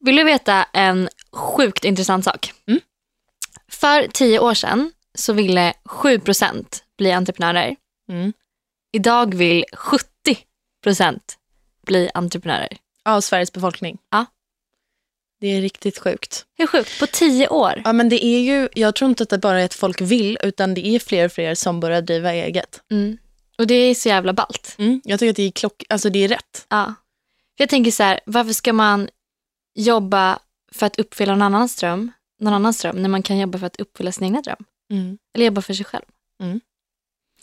Vill du veta en sjukt intressant sak? Mm. För tio år sedan så ville 7% bli entreprenörer. Mm. Idag vill 70% bli entreprenörer. Av Sveriges befolkning. Ja. Det är riktigt sjukt. Hur sjukt? På tio år? Ja, men det är ju, jag tror inte att det bara är att folk vill, utan det är fler och fler som börjar driva eget. Mm. Och det är så jävla ballt. Mm. Jag tycker att det är, klock, alltså det är rätt. Ja. Jag tänker så här, varför ska man jobba för att uppfylla någon annans dröm, någon annans dröm när man kan jobba för att uppfylla sin egna dröm? Mm. Eller jobba för sig själv.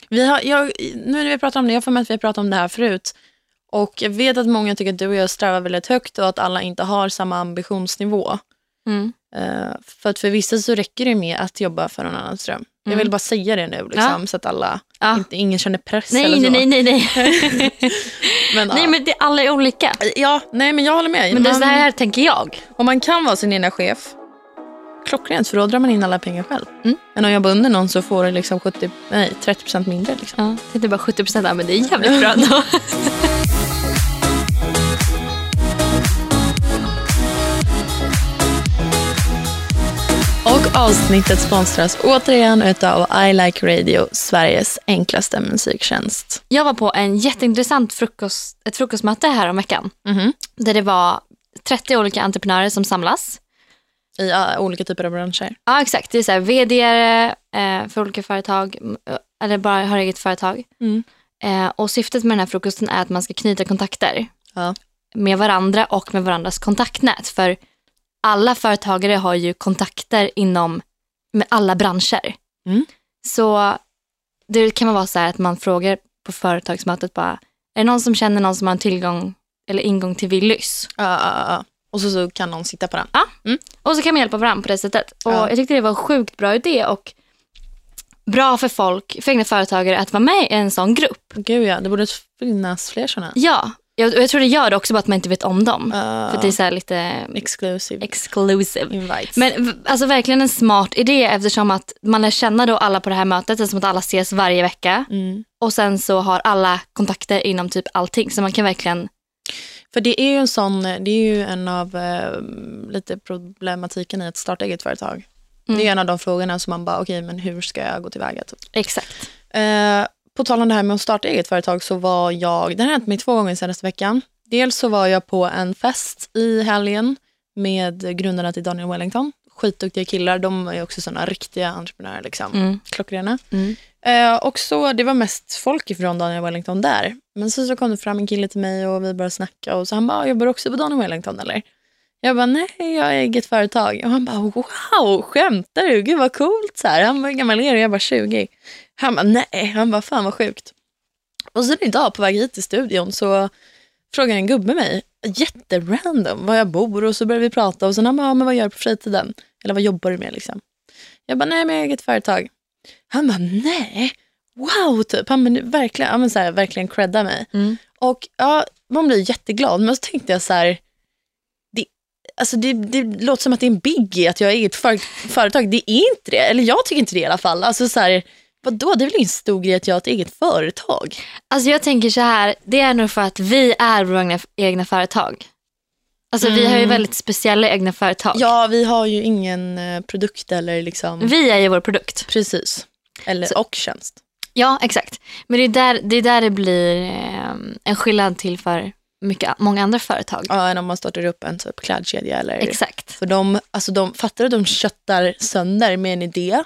Vi har, jag, nu när vi pratar om det, jag får med att vi har pratat om det här förut. Och jag vet att många tycker att du och jag strävar väldigt högt och att alla inte har samma ambitionsnivå. Mm. Eh, för att för vissa så räcker det med att jobba för någon annans dröm. Jag Mm. vill bara säga det nu liksom, så att alla, Ja. inte, ingen känner press Nej, eller så. nej, nej, nej, nej. Men, nej, ja. men det, alla är olika. Ja, nej men jag håller med. Men det är så här tänker jag. Om man kan vara sin egna chef, klockrent för då drar man in alla pengar själv. Mm. Men om jag jobbar under någon så får du liksom 70, nej, 30% mindre. Liksom. Ja, jag tänkte bara 70 procent, men det är jävligt bra ändå. avsnittet sponsras återigen utav I Like Radio, Sveriges enklaste musiktjänst. Jag var på en jätteintressant frukost, ett frukostmöte här om veckan. Mhm. Där det var 30 olika entreprenörer som samlas. I ja, olika typer av branscher. Ja, exakt. Det är så här, vd eh, för olika företag, m- eller bara har eget företag. Mm. Eh, och syftet med den här frukosten är att man ska knyta kontakter Ja. med varandra och med varandras kontaktnät. För alla företagare har ju kontakter inom med alla branscher. Mm. Så det kan vara så här att man frågar på företagsmötet bara, är det någon som känner någon som har en tillgång eller ingång till Willys? Ja, ja, ja. Och så, så kan någon sitta på den. Och så kan man hjälpa varandra på det sättet. Och Ja. Jag tyckte det var en sjukt bra idé och bra för folk, för egna företagare att vara med i en sån grupp. Gud ja, det borde finnas fler sådana. Ja, jag, jag tror det gör det också bara att man inte vet om dem. Uh, För det är så lite exclusive exclusive. invites. Men alltså verkligen en smart idé eftersom att man lär känna då alla på det här mötet, eftersom att alla ses varje vecka. mm. Och sen så har alla kontakter inom typ allting. Så man kan verkligen, För det är ju en sån, det är ju en av eh, lite problematiken i att starta eget företag. Mm. Det är en av de frågorna som man bara, okej men hur ska jag gå tillväga? Typ. exakt. Eh, på tal om det här med att starta eget företag så var jag, det här har hänt mig två gånger senaste veckan. Dels så var jag på en fest i helgen med grundarna till Daniel Wellington. Skitduktiga killar, de är också sådana riktiga entreprenörer. Liksom. Mm. Klockrena. Mm. Eh, och så, det var mest folk ifrån Daniel Wellington där. Men så, så kom det fram en kille till mig och vi började snacka och så han bara, jobbar du också på Daniel Wellington eller? Jag bara, nej jag har eget företag. Och han bara, wow, skämtar du? Gud vad coolt. Så här. Han var hur gammal är du? Jag bara 20. Han bara, nej. Han bara, fan vad sjukt. Och sen idag på väg hit till studion så frågar en gubbe mig, jätterandom, var jag bor och så börjar vi prata och sen han bara, ja, men vad gör du på fritiden? Eller vad jobbar du med liksom? Jag bara, nej men jag har eget företag. Han bara, nej, wow typ. Han bara, verkligen, ja, men så här, verkligen credda mig. Mm. Och ja, man blir jätteglad. Men så tänkte jag så här, alltså det, det låter som att det är en biggie att jag har eget för, företag. Det är inte det. Eller jag tycker inte det i alla fall. Alltså så här, vadå, det är väl ingen stor grej att jag har ett eget företag? Alltså jag tänker så här, det är nog för att vi är våra egna, företag. Alltså vi har ju Mm. väldigt speciella egna företag. Ja, vi har ju ingen eh, produkt eller liksom... Vi är ju vår produkt. Precis. Eller, Så- och tjänst. Ja, exakt. Men det är där det, är där det blir eh, en skillnad till för mycket, många andra företag. Ja, än om man startar upp en typ klädkedja eller... Exakt. För de, alltså de, fattar du, de köttar sönder med en idé.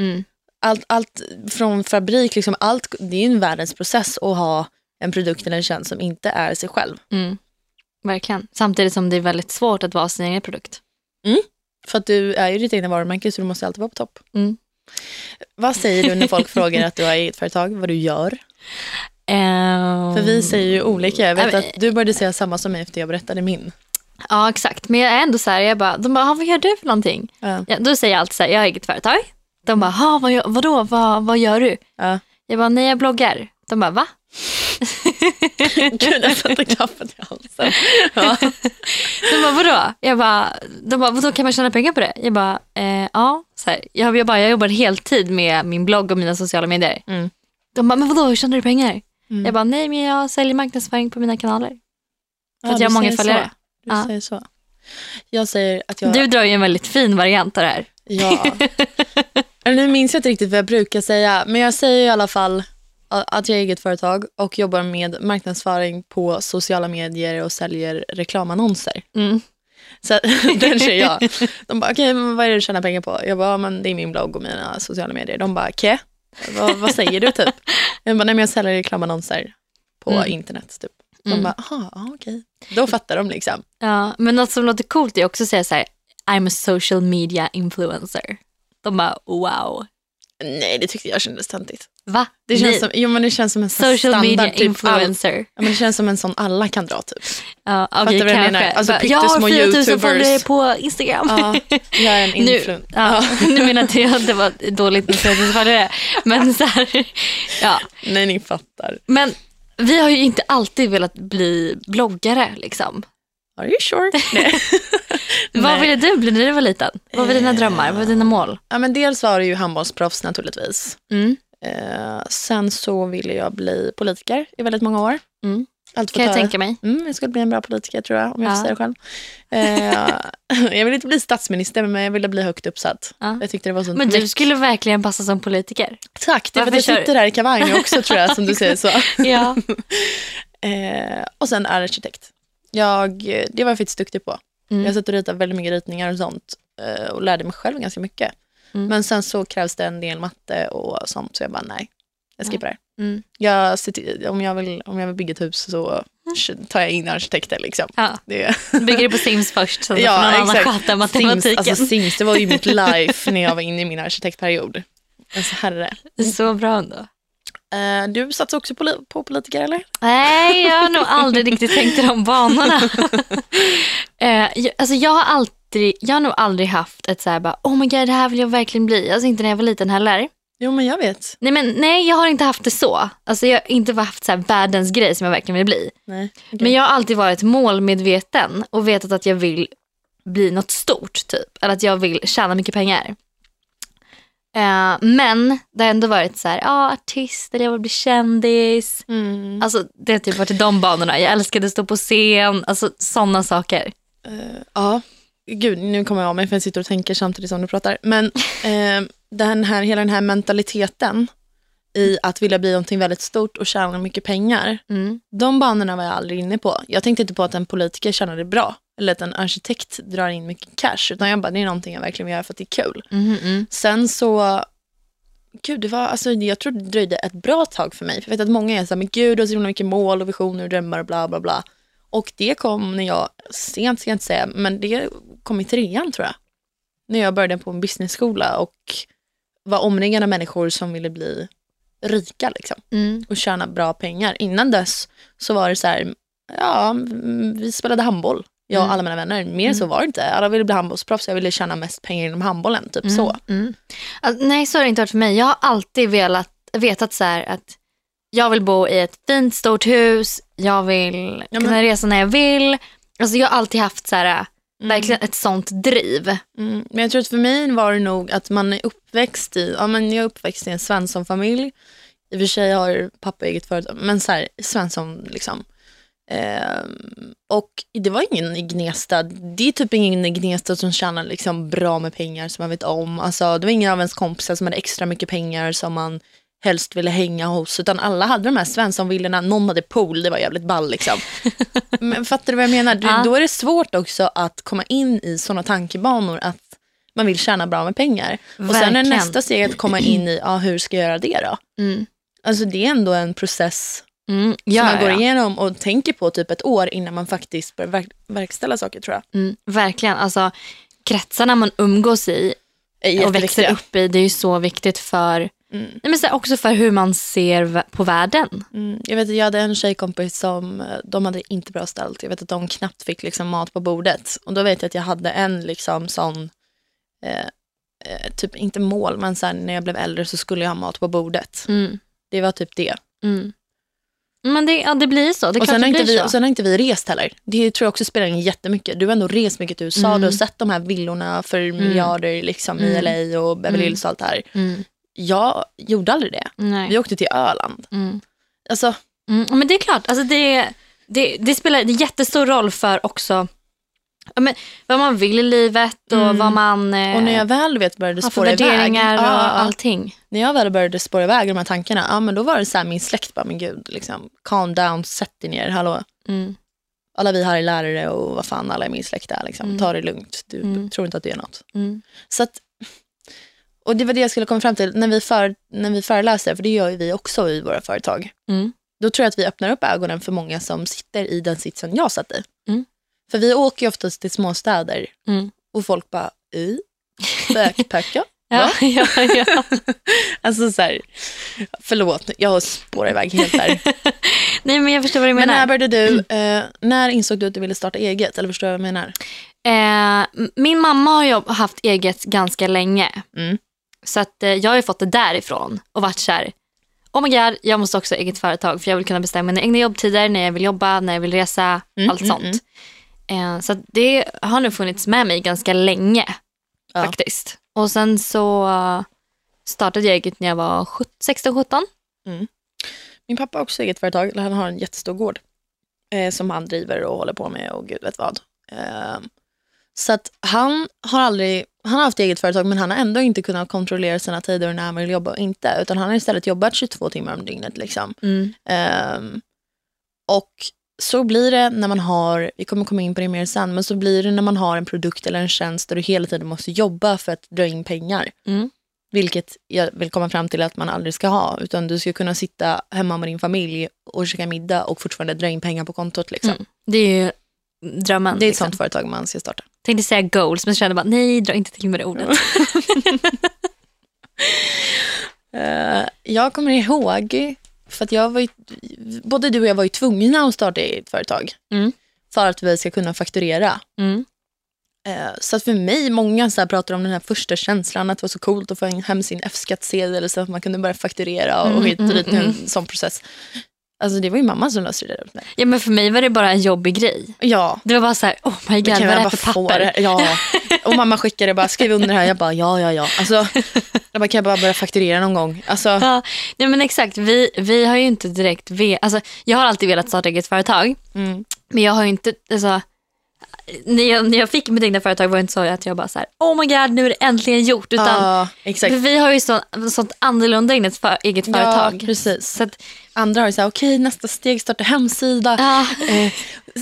Mm. Allt, allt från fabrik, liksom allt, det är ju en världens process att ha en produkt eller en tjänst som inte är sig själv. Mm. Verkligen. Samtidigt som det är väldigt svårt att vara sin egen produkt. För att du är ju ditt egna varumärke så du måste alltid vara på topp. Mm. Vad säger du när folk frågar att du har eget företag, vad du gör? Ehm, För vi säger ju olika. Jag vet men- att du började säga samma som mig efter jag berättade min. Ja, exakt. Men jag är ändå så här, jag bara, de bara, "Ah, vad gör du för någonting? Ja. Ja, då säger jag alltid så här, jag har eget företag. De bara, "Ha, vad, vadå, vad, vad gör du? Ja. Jag bara, nej jag bloggar. De bara, va? Gud, jag satte kaffet i halsen. Ja. De bara, vadå? Jag bara, de bara, vadå kan man tjäna pengar på det? Jag bara, eh, ja. Så här, jag, jag, bara, jag jobbar heltid med min blogg och mina sociala medier. Mm. De bara, men vadå hur tjänar du pengar? Mm. Jag bara, nej men jag säljer marknadsföring på mina kanaler. För Ja, att jag har många följare. Du Ja. säger så. Jag säger att jag... Du drar ju en väldigt fin variant av det här. Ja. Nu minns jag inte riktigt vad jag brukar säga, men jag säger i alla fall att jag är eget företag och jobbar med marknadsföring på sociala medier och säljer reklamannonser. Mm. Så den kör jag. De bara, okej, okay, vad är det du tjänar pengar på? Jag bara, men det är min blogg och mina sociala medier. De bara, okej, vad, vad säger du typ? Jag bara, nej men jag säljer reklamannonser på mm. internet typ. De mm. bara, aha, okej. Okay. Då fattar de liksom. Ja, men något som låter coolt är också att säga så här, I'm a social media influencer. De bara, wow. Nej, det tyckte jag kändes töntigt. Va? Det känns, som, jo, men det känns som en Social standard, media typ, influencer. All, ja, men det känns som en sån alla kan dra typ. Ja, okej, okay, kanske. Alltså, jag har 4000 följare på Instagram. Ja, jag är en influ. Nu, ja, nu menar inte jag att det var dåligt med 4000 följare. Men så här, ja. Nej, ni fattar. Men vi har ju inte alltid velat bli bloggare liksom. Are you sure? Nej. Vad ville du bli när du var liten? Vad var dina drömmar? Vad var dina mål? Ja, men dels var det ju handbollsproffs naturligtvis. Mm. Eh, sen så ville jag bli politiker i väldigt många år. Mm. Allt kan jag tänka mig. Mm, jag skulle bli en bra politiker tror jag, om jag ja. får säga det själv. Eh, jag ville inte bli statsminister, men jag ville bli högt uppsatt. Ja. Jag tyckte det var så men du skulle verkligen passa som politiker. Tack, det är för att jag sitter där i kavaj nu också tror jag, som du säger så. ja. eh, och sen är arkitekt. Jag, det var jag faktiskt duktig på. Mm. Jag satt och ritade väldigt mycket ritningar och sånt eh, och lärde mig själv ganska mycket. Mm. Men sen så krävs det en del matte och sånt så jag bara nej, jag skippar det. Mm. Jag, om, jag vill, om jag vill bygga ett hus så tar jag in arkitekter. Liksom. Ja. Det. Bygger du på Sims först så ja, får någon annan sköta matematiken. Sims, alltså Sims, det var ju mitt life när jag var inne i min arkitektperiod. Alltså herre. Så bra ändå. Uh, du satsar också på, på politiker eller? Nej, jag har nog aldrig riktigt tänkt i de banorna. uh, jag, alltså jag har alltid, jag har nog aldrig haft ett så här bara, oh my god det här vill jag verkligen bli. Alltså inte när jag var liten heller. Jo men jag vet. Nej men nej jag har inte haft det så. Alltså jag har inte haft så här världens grej som jag verkligen vill bli. Nej, okay. Men jag har alltid varit målmedveten och vetat att jag vill bli något stort typ. Eller att jag vill tjäna mycket pengar. Uh, men det har ändå varit så här, ja artist eller jag vill bli kändis. Mm. Alltså det har typ varit i de banorna. Jag älskade att stå på scen, alltså sådana saker. Uh, ja, gud nu kommer jag av mig för jag sitter och tänker samtidigt som du pratar. Men uh, den här, hela den här mentaliteten i att vilja bli någonting väldigt stort och tjäna mycket pengar. Mm. De banorna var jag aldrig inne på. Jag tänkte inte på att en politiker tjänade bra eller att en arkitekt drar in mycket cash. Utan jag bara, det är någonting jag verkligen vill göra för att det är kul. Mm, mm. Sen så, gud det var, alltså jag tror det dröjde ett bra tag för mig. För jag vet att många är så här, men gud du har så mycket mål och visioner och drömmar och bla bla bla. Och det kom när jag, sent ska jag inte säga, men det kom i trean tror jag. När jag började på en businessskola och var omringad av människor som ville bli rika liksom. Mm. Och tjäna bra pengar. Innan dess så var det så här, ja, vi spelade handboll jag och mm. alla mina vänner. Mer så mm. var det inte. Alla ville bli handbollsproffs, jag ville tjäna mest pengar inom handbollen. Typ mm. så. Alltså, nej, så har det inte varit för mig. Jag har alltid velat, vetat så här att jag vill bo i ett fint stort hus, jag vill ja, men... kunna resa när jag vill. Alltså, jag har alltid haft så här, mm. verkligen ett sånt driv. Mm. Men jag tror att för mig var det nog att man är uppväxt i, ja, men jag är uppväxt i en Svensson-familj. I och för sig har pappa eget företag, men så här, Svensson liksom. Eh, och det var ingen i Gnesta, det är typ ingen i Gnesta som tjänar liksom bra med pengar som man vet om. Alltså, det var ingen av ens kompisar som hade extra mycket pengar som man helst ville hänga hos. Utan alla hade de här Svenssonvillorna, någon hade pool, det var jävligt ball liksom. Men fattar du vad jag menar? Du, ja. Då är det svårt också att komma in i sådana tankebanor att man vill tjäna bra med pengar. Verkligen. Och sen är nästa steg att komma in i, ja, hur ska jag göra det då? Mm. Alltså det är ändå en process Mm, ja, som man går ja. igenom och tänker på typ ett år innan man faktiskt börjar verk verkställa saker tror jag. Mm, verkligen, alltså kretsarna man umgås i och växer upp i, det är ju så viktigt för, mm. nej, men så också för hur man ser på världen. Mm. Jag vet jag hade en tjejkompis som, eh, de hade inte bra ställt. Jag vet att de knappt fick liksom mat på bordet. Och då vet jag att jag hade en liksom sån, eh, eh, typ inte mål, men sen när jag blev äldre så skulle jag ha mat på bordet. Mm. Det var typ det. Mm. Men det, ja, det blir så. Det och, sen har inte vi, och sen har inte vi rest heller. Det tror jag också spelar in jättemycket. Du har ändå rest mycket till USA. Mm. Du har sett de här villorna för mm. miljarder liksom, mm. i LA och Beverly Hills och allt det här. Jag gjorde aldrig det. Nej. Vi åkte till Öland. Mm. Alltså. Mm. Men det är klart, alltså det, det, det spelar jättestor roll för också men, vad man vill i livet och Mm. vad man eh, Och när jag väl vet började spåra iväg. värderingar och ja. allting. När jag väl började spåra iväg de här tankarna, ja men då var det så här min släkt bara, men gud, liksom, calm down, sätt dig ner, hallå. Mm. Alla vi här är lärare och vad fan alla i min släkt är, liksom. Mm. ta det lugnt, du Mm. tror inte att det är något. Mm. Så att, och det var det jag skulle komma fram till, när vi, för, när vi föreläser, för det gör ju vi också i våra företag, Mm. då tror jag att vi öppnar upp ögonen för många som sitter i den sitsen jag satt i. Mm. För vi åker ju oftast till småstäder Mm. och folk bara, i? Backpacka? Ja, ja, ja. Alltså så här, förlåt, jag spårar iväg helt där. Nej men jag förstår vad du Men menar. när började du, eh, när insåg du att du ville starta eget? Eller förstår du vad jag menar? Eh, min mamma har ju haft eget ganska länge. Mm. Så att, eh, jag har ju fått det därifrån och varit så här, oh my god, jag måste också ha eget företag för jag vill kunna bestämma mina egna jobbtider, när jag vill jobba, när jag vill resa, Mm, allt mm, sånt. Eh, så det har nu funnits med mig ganska länge Ja. faktiskt. Och sen så startade jag eget när jag var 16-17. Min pappa har också eget företag, han har en jättestor gård eh, som han driver och håller på med och gud vet vad. Eh, så att han har aldrig, han har haft eget företag men han har ändå inte kunnat kontrollera sina tider och när han vill jobba och inte. Utan han har istället jobbat 22 timmar om dygnet. Liksom. Ehm, och så blir det när man har, vi kommer komma in på det mer sen, men så blir det när man har en produkt eller en tjänst där du hela tiden måste jobba för att dra in pengar. Mm. Vilket jag vill komma fram till att man aldrig ska ha. Utan du ska kunna sitta hemma med din familj och käka middag och fortfarande dra in pengar på kontot. Liksom. Mm. Det är ju drömmen. Det är ett liksom. sånt företag man ska starta. Tänkte säga goals men kände bara nej, dra inte till med det ordet. Eh, jag kommer ihåg, för att jag var ju, både du och jag var ju tvungna att starta ett företag. Mm. För att vi ska kunna fakturera. Mm. Eh, Så att för mig, många så pratar om den här första känslan att det var så coolt att få hem sin F-skattsedel så att man kunde börja fakturera och Mm, hit och dit, mm, en sån process. Alltså det var ju mamma som löste det där åt mig. Ja men för mig var det bara en jobbig grej. Ja, Det var bara så här, oh my god, vad är det jag här för papper? Ja. Och mamma skickade bara, skriv under det här. Jag bara, ja, ja, ja. Alltså, jag bara, kan jag bara börja fakturera någon gång? Alltså, Ja, nej men exakt. Vi, vi har ju inte direkt... Ve- alltså, jag har alltid velat starta eget företag. mm. Men jag har ju inte... Alltså, när, jag, när jag fick mitt egna företag var det inte så att jag bara så här, oh my god, nu är det äntligen gjort. Utan, ja, vi har ju så, sånt annorlunda ett för, eget företag. Ja, precis. Så att, Andra har ju såhär, okej nästa steg, starta hemsida, ja, eh,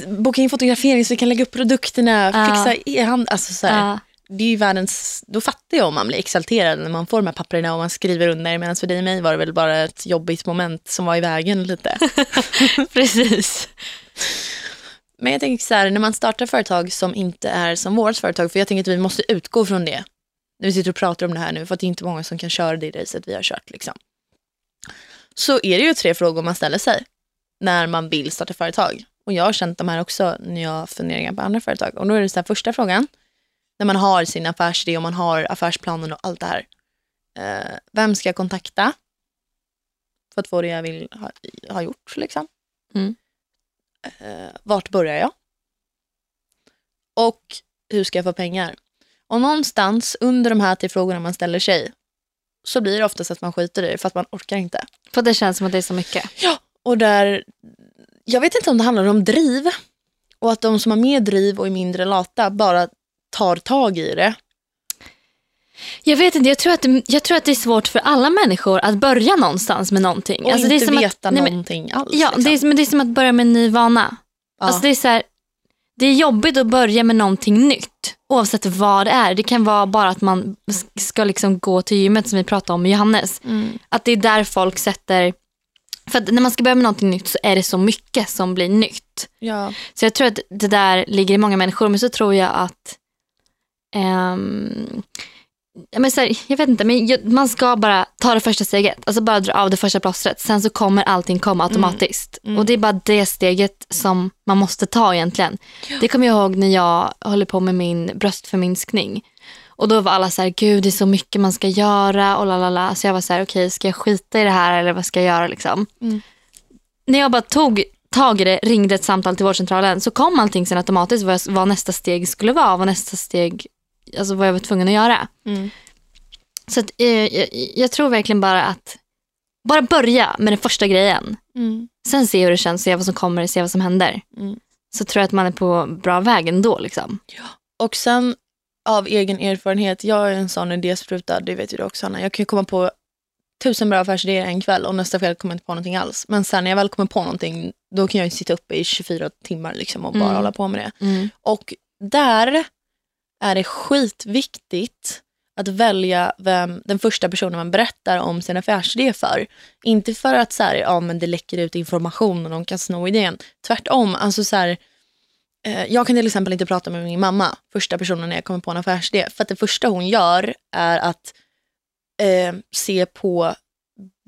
boka in fotografering så vi kan lägga upp produkterna, fixa e-hand. Alltså, så här, det är ju världens, då fattar jag om man blir exalterad när man får de här papperna och man skriver under. Medan för dig och mig var det väl bara ett jobbigt moment som var i vägen lite. precis. Men jag tänker så här, när man startar företag som inte är som vårt företag, för jag tänker att vi måste utgå från det. När vi sitter och pratar om det här nu, för att det är inte många som kan köra det racet vi har kört. Liksom. Så är det ju tre frågor man ställer sig när man vill starta företag. Och jag har känt de här också när jag har funderingar på andra företag. Och då är det så här, första frågan, när man har sin affärsidé och man har affärsplanen och allt det här. Eh, vem ska jag kontakta för att få det jag vill ha, ha gjort? Liksom? Mm. Eh, vart börjar jag? Och hur ska jag få pengar? Och någonstans under de här tre frågorna man ställer sig så blir det oftast att man skiter i det för att man orkar inte. För det känns som att det är så mycket. Och där, jag vet inte om det handlar om driv och att de som har mer driv och är mindre lata bara tar tag i det. Jag vet inte, jag tror, att det, jag tror att det är svårt för alla människor att börja någonstans med någonting. Och Alltså, det är inte som veta att, nej, men- någonting alls. Ja, liksom. det, är, men det är som att börja med en ny vana. Ja. Alltså det, är så här, det är jobbigt att börja med någonting nytt. Oavsett vad det är. Det kan vara bara att man ska liksom gå till gymmet som vi pratade om med Johannes. Mm. Att det är där folk sätter... För att när man ska börja med någonting nytt så är det så mycket som blir nytt. ja. Så jag tror att det där ligger i många människor. Men så tror jag att... ja, men så här, jag vet inte, men man ska bara ta det första steget. Alltså bara dra av det första plåstret. Sen så kommer allting komma automatiskt. Mm. Och det är bara det steget som man måste ta egentligen. Det kommer jag ihåg när jag håller på med min bröstförminskning. Och då var alla så här, gud det är så mycket man ska göra och lalala. Så jag var så här, okej ska jag skita i det här eller vad ska jag göra liksom? Mm. När jag bara tog tag i det, ringde ett samtal till vårdcentralen så kom allting sen automatiskt vad, vad nästa steg skulle vara, vad nästa steg, alltså vad jag var tvungen att göra. Mm. Så att, eh, jag, jag tror verkligen bara att bara börja med den första grejen. Mm. Sen se hur det känns, se vad som kommer, se vad som händer. Mm. så tror jag att man är på bra väg ändå. Liksom. Och sen av egen erfarenhet, jag är en sån idéspruta, det vet ju du också Anna. Jag kan komma på tusen bra affärsidéer en kväll och nästa kväll kommer jag inte på någonting alls. Men sen när jag väl kommer på någonting, då kan jag sitta uppe i 24 timmar liksom och bara Mm. hålla på med det. Mm. Och där är det skitviktigt att välja vem den första personen man berättar om sin affärsidé för. Inte för att så här, ja, men det läcker ut information och de kan sno idén. Tvärtom. Alltså så här, eh, jag kan till exempel inte prata med min mamma, första personen när jag kommer på en affärsidé. För att det första hon gör är att eh, se på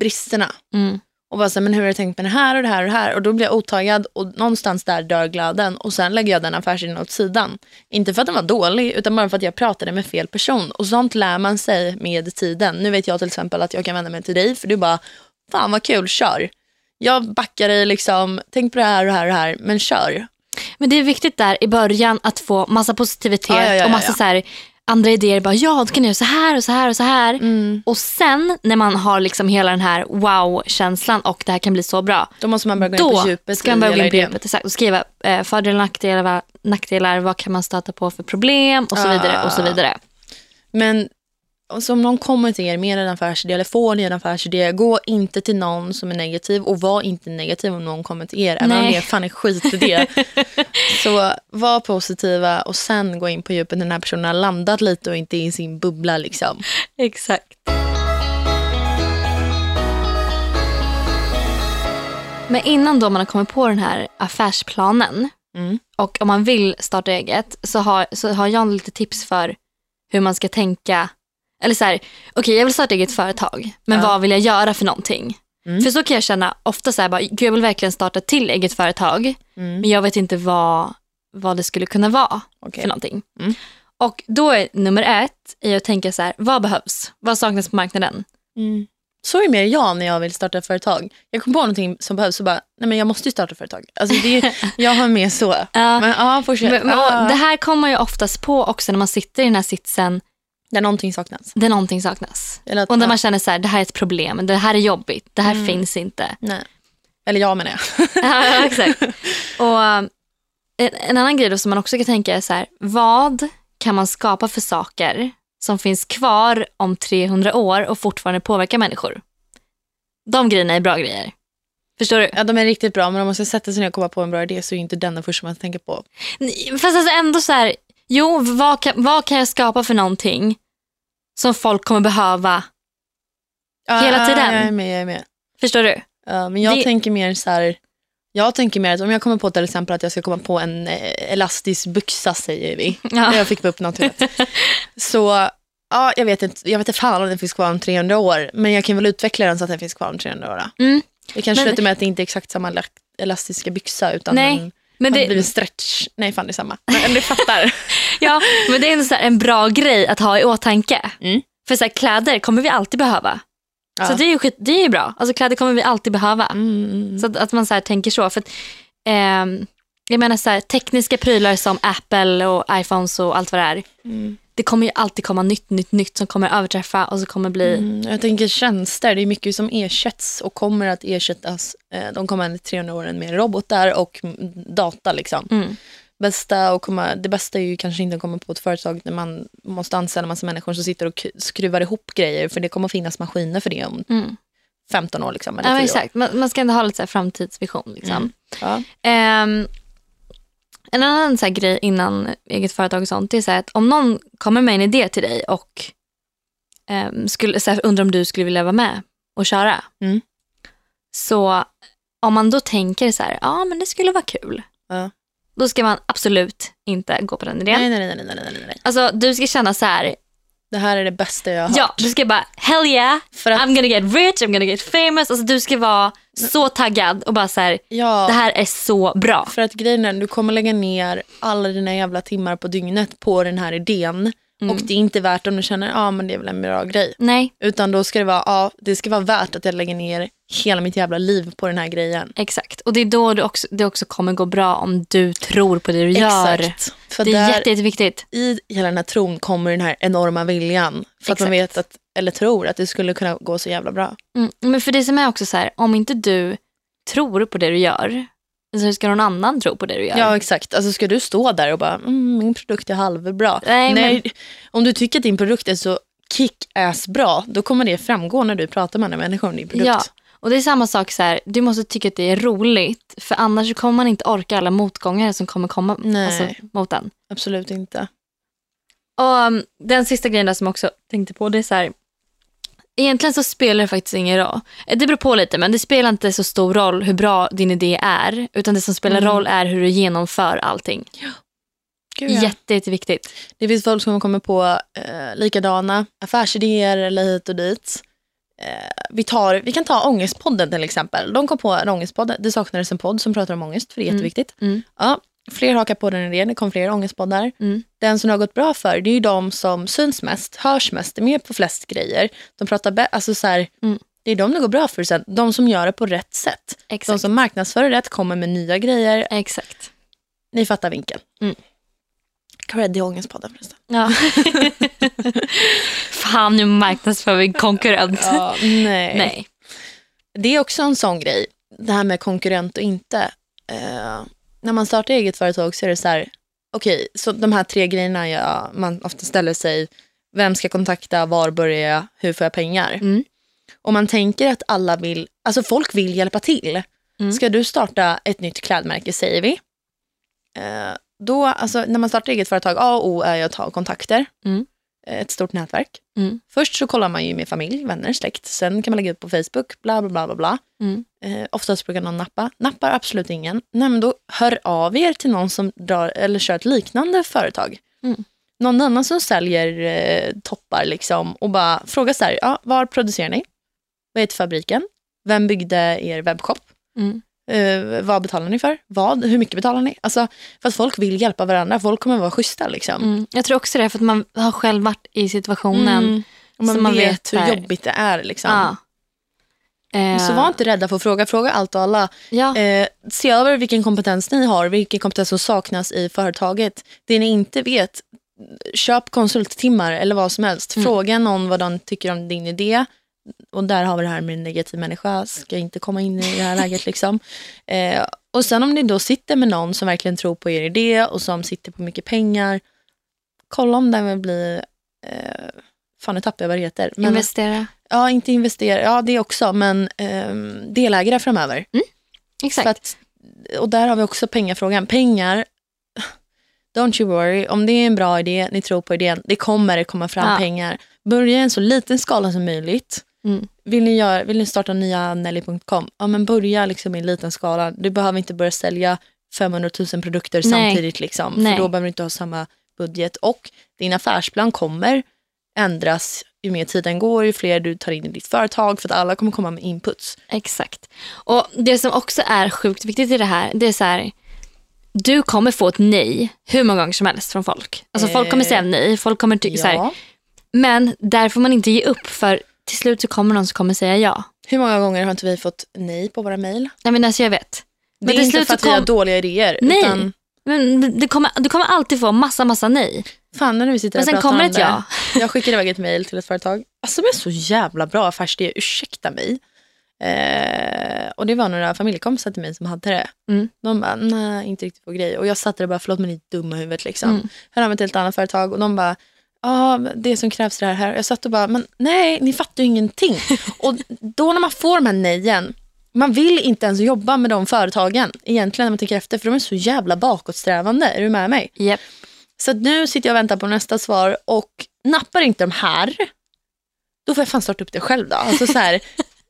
bristerna. Mm. Och bara så här, men hur har du tänkt med det här och det här och det här? Och då blir jag otaggad och någonstans där dör glöden. Och sen lägger jag den affärsidén åt sidan. Inte för att den var dålig, utan bara för att jag pratade med fel person. Och sånt lär man sig med tiden. Nu vet jag till exempel att jag kan vända mig till dig, för du bara, fan vad kul, kör. Jag backar dig liksom, tänk på det här och det här och det här, men kör. Men det är viktigt där i början att få massa positivitet Ja, ja, ja, och massa. Så här, andra idéer. Bara, ja, du kan göra så här och så här och så här. Mm. Och sen när man har liksom hela den här wow-känslan och det här kan bli så bra. Då måste man börja gå in Då på djupet ska man börja gå in på djupet exakt, och skriva eh, fördelar och nackdelar, vad- nackdelar, vad kan man stöta på för problem och så vidare. Och så Ah. vidare. Men alltså, om någon kommer till er med en affärsidé eller får ni en affärsidé, gå inte till någon som är negativ och var inte negativ om någon kommer till er. Även om det är fan en skitidé. så var positiva och sen gå in på djupet när den här personen har landat lite och inte är i sin bubbla. Liksom. Exakt. Men innan då man har kommit på den här affärsplanen Mm. och om man vill starta eget så har, så har jag lite tips för hur man ska tänka. Eller så här, okej jag vill starta eget företag, men Ja. vad vill jag göra för någonting? Mm. För så kan jag känna ofta så här, bara, jag vill verkligen starta till eget företag, Mm. men jag vet inte vad, vad det skulle kunna vara Okej. för någonting. Mm. Och då är nummer ett är att tänka så här, vad behövs? Vad saknas på marknaden? Mm. Så är mer jag när jag vill starta ett företag. Jag kom på någonting som behövs och bara, nej men jag måste ju starta ett företag. Alltså det, jag har med så. Ja. Men fortsätt. Men, och det här kommer man ju oftast på också när man sitter i den här sitsen Där någonting saknas. där någonting saknas. Eller, att, Och där man känner så här, det här är ett problem, det här är jobbigt, det här Mm. finns inte. nej. Eller jag menar jag. ja, exakt. Och en, en annan grej som man också kan tänka är så här, vad kan man skapa för saker som finns kvar om 300 år och fortfarande påverkar människor? De grejerna är bra grejer. Förstår du? Ja, de är riktigt bra, men om man ska sätta sig ner och komma på en bra idé så är inte den den första man tänker på. Fast alltså ändå så här, jo, vad kan, vad kan jag skapa för någonting som folk kommer behöva? Hela tiden. Jag är med, jag är med. Förstår du? Ja, men jag Det- tänker mer så här, jag tänker mer att om jag kommer på till exempel att jag ska komma på en eh, elastisk byxa säger vi. Ja. Jag fick upp något huvudet. Så ja, jag vet inte, jag vet inte fan om den finns kvar om 300 år, men jag kan väl utveckla den så att den finns kvar om 300 år. Mm. Det kanske Men- slutar med att det inte är exakt samma elastiska byxa utan Nej, den Men det, blivit stretch. Nej, fan det är samma. Men, du fattar. ja, men det är ändå så här en bra grej att ha i åtanke. Mm. För så här, kläder kommer vi alltid behöva. Ja. Så det är ju skit, det är ju bra. Alltså kläder kommer vi alltid behöva. Mm, mm, Så att, att man så här tänker så. För att, ehm, jag menar så tekniska prylar som Apple och iPhones och allt vad det är. mm. Det kommer ju alltid komma nytt, nytt, nytt som kommer överträffa och så kommer bli... Mm, jag tänker tjänster, det är mycket som ersätts och kommer att ersättas eh, de kommande 300 åren med robotar och data. Liksom. Mm. Bästa och komma, det bästa är ju kanske inte att komma på ett företag där man måste anställa massa människor som sitter och skruvar ihop grejer för det kommer finnas maskiner för det om Mm. 15 år. Liksom, eller Ja, men 10 år. exakt. Man, man ska ändå ha lite så framtidsvision. Liksom. Mm. Ja. Ehm, en annan så grej innan eget företag och sånt det är så att om någon kommer med en idé till dig och um, skulle, så här, undrar om du skulle vilja vara med och köra. Mm. Så om man då tänker så här, ja men det skulle vara kul. Ja. Då ska man absolut inte gå på den idén. Nej, nej, nej, nej, nej, nej. Alltså du ska känna så här, Det här är det bästa jag har ja hört. du ska bara hell yeah, För att, I'm gonna get rich, I'm gonna get famous. Alltså du ska vara så taggad och bara så här, ja, det här är så bra. För att grejen är, du kommer lägga ner alla dina jävla timmar på dygnet på den här idén. Mm. Och det är inte värt om du känner, ja ah, men det är väl en bra grej. Nej, Utan då ska det vara, ja det ska vara värt att jag lägger ner hela mitt jävla liv på den här grejen. Exakt. Och det är då det också, det också kommer gå bra om du tror på det du gör. Exakt. För Det är där, jätte, jätteviktigt. i hela den här tron kommer den här enorma viljan. För att man Exakt. vet att, eller tror att det skulle kunna gå så jävla bra. Mm. Men för det som är också så här, om inte du tror på det du gör, Så hur ska någon annan tro på det du gör? Ja exakt. Alltså ska du stå där och bara, mm, min produkt är halvbra. Nej, men- Om du tycker att din produkt är så kick-ass bra, då kommer det framgå när du pratar med andra människor om din produkt. Ja, och det är samma sak så här, du måste tycka att det är roligt för annars kommer man inte orka alla motgångar som kommer komma Nej. alltså, mot en. Absolut inte. Och um, den sista grejen som jag också tänkte på det är så här, egentligen så spelar det faktiskt ingen roll. Eh, Det beror på lite men det spelar inte så stor roll hur bra din idé är utan det som spelar Mm. roll är hur du genomför allting. Gud, ja. Jätte, jätteviktigt. Det finns folk som kommer på eh, likadana affärsidéer eller hit och dit. Eh, vi, tar, vi kan ta Ångestpodden till exempel. De kom på en ångestpodd. Det saknades en podd som pratar om ångest, för det är Mm. jätteviktigt. Mm. Ja, fler hakar på den idén, det kom fler ångestpoddar. Mm. Den som det har gått bra för, det är ju de som syns mest, hörs mest, är med på flest grejer. De pratar alltså så här, Mm. Det är de det går bra för sen. De som gör det på rätt sätt. De Exakt. som marknadsför rätt, kommer med nya grejer. Exakt. Ni fattar vinkeln. Mm. Cred till Ångestpodden förresten. Ja. Fan, nu marknadsför vi en konkurrent. Ja, nej. Nej. Det är också en sån grej, det här med konkurrent och inte. Eh, när man startar eget företag så är det så här, okej, så de här tre grejerna jag, man ofta ställer sig, vem ska kontakta, var börjar jag, hur får jag pengar? Mm. Och man tänker att alla vill, alltså folk vill hjälpa till. Mm. Ska du starta ett nytt klädmärke, säger vi. Eh, då, alltså, när man startar eget företag, A och O är ju att ha kontakter. Mm. Eh, Ett stort nätverk. Mm. Först så kollar man ju med familj, vänner, släkt. Sen kan man lägga ut på Facebook, bla bla bla. bla, bla. Mm. Eh, oftast brukar någon nappa. Nappar absolut ingen. Nej, men då hör av er till någon som drar, eller kör ett liknande företag. Mm. Någon annan som säljer eh, toppar liksom och bara fråga så här, ja, var producerar ni? Vad heter fabriken? Vem byggde er webbshop? Mm. Eh, vad betalar ni för? Vad? Hur mycket betalar ni? Alltså, för att folk vill hjälpa varandra. Folk kommer vara schyssta liksom. Mm. Jag tror också det, för att man har själv varit i situationen. Mm. Och man, Så man vet, vet hur jobbigt det är. Liksom. Ja. Eh, Så var inte rädda för att fråga. Fråga allt och alla. ja. Eh, se över vilken kompetens ni har, vilken kompetens som saknas i företaget. Det ni inte vet, köp konsulttimmar eller vad som helst. Mm. Fråga någon vad de tycker om din idé. Och där har vi det här med en negativ människa, ska inte komma in i det här läget. Liksom. Eh, och sen om ni då sitter med någon som verkligen tror på er idé och som sitter på mycket pengar, kolla om den vill bli, eh, fan nu tappade jag vad det heter. Men, Investera. Ja, inte investera, ja det också, men ehm, delägare framöver. Exakt. För att, och där har vi också pengafrågan. Pengar, don't you worry, om det är en bra idé, ni tror på idén, det kommer komma fram Ja. pengar. Börja i en så liten skala som möjligt. Mm. Vill ni, göra, vill ni starta nya Nelly.com, ja men börja liksom i en liten skala. Du behöver inte börja sälja 500 000 produkter Nej. samtidigt, liksom, för Nej. då behöver du inte ha samma budget. Och din affärsplan kommer ändras ju mer tiden går, ju fler du tar in i ditt företag, för att alla kommer komma med inputs. Exakt. Och det som också är sjukt viktigt i det här, det är så här, du kommer få ett nej hur många gånger som helst från folk. Alltså folk kommer Eh, säga nej, folk kommer tycka så här, Ja. men där får man inte ge upp för till slut så kommer någon som kommer säga ja. Hur många gånger har inte vi fått nej på våra mejl? Nej men alltså jag vet. Det Men är till inte för att vi har kom- dåliga idéer. Nej. Utan, Men det- det kommer, du kommer alltid få massa, massa nej. fan när vi sitter Men sen kommer om ett ja. Jag skickade iväg ett mejl till ett företag. Alltså de är så jävla bra affärsidé, ursäkta mig. Eh, och det var några familjekompisar till mig som hade det. Mm. De bara, nej inte riktigt på grej. Och jag satt där och bara, förlåt men ni är dumma i huvudet liksom. Mm. Hör av mig till ett annat företag och de bara, ja det som krävs är det här. Jag satt och bara, men nej ni fattar ju ingenting. och då när man får de här nejen, man vill inte ens jobba med de företagen egentligen när man tänker efter för de är så jävla bakåtsträvande. Är du med mig? Yep. Så nu sitter jag och väntar på nästa svar och nappar inte de här, då får jag fan starta upp det själv då. Alltså så här,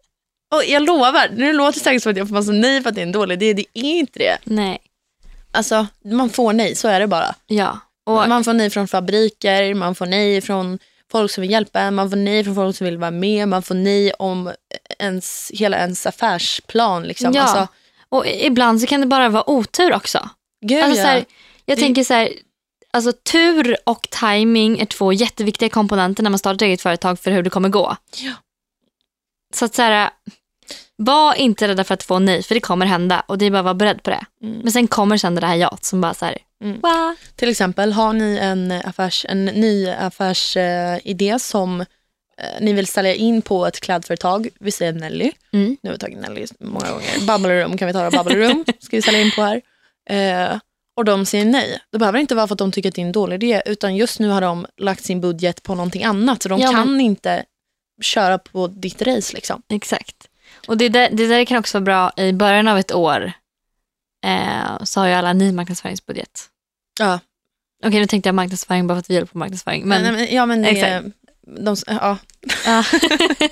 och jag lovar, nu låter det säkert som att jag får massa nej för att det är en dålig idé, det är inte det. Nej. Alltså man får nej, så är det bara. Ja. Och, Man får nej från fabriker, man får nej från folk som vill hjälpa en, man får nej från folk som vill vara med, man får nej om ens, hela ens affärsplan. Liksom. Ja. Alltså, och ibland så kan det bara vara otur också. gud, Alltså, ja. här, jag Det- tänker så här, alltså tur och timing är två jätteviktiga komponenter när man startar ett eget företag för hur det kommer gå. Ja. Så att så här, var inte rädda för att få nej, för det kommer hända och det är bara att vara beredd på det. Mm. Men sen kommer sen det här ja som bara så här, Mm. Till exempel, har ni en, affärs, en ny affärsidé som eh, ni vill sälja in på ett klädföretag, vi säger Nelly. Mm. Nu har vi tagit Nelly många gånger. Bubble Room kan vi ta Room ska vi sälja in på här. Eh, och de säger nej. Det behöver inte vara för att de tycker att det är en dålig idé, utan just nu har de lagt sin budget på någonting annat, så de Ja, kan men- inte köra på ditt race. Liksom. Exakt. Och det där, det där kan också vara bra i början av ett år. Eh, så har ju alla ny marknadsföringsbudget. Ja. Okej, nu tänkte jag marknadsföring bara för att vi håller på marknadsföring. Men, Men, men, ja, men det, Exakt. de, ja. ja.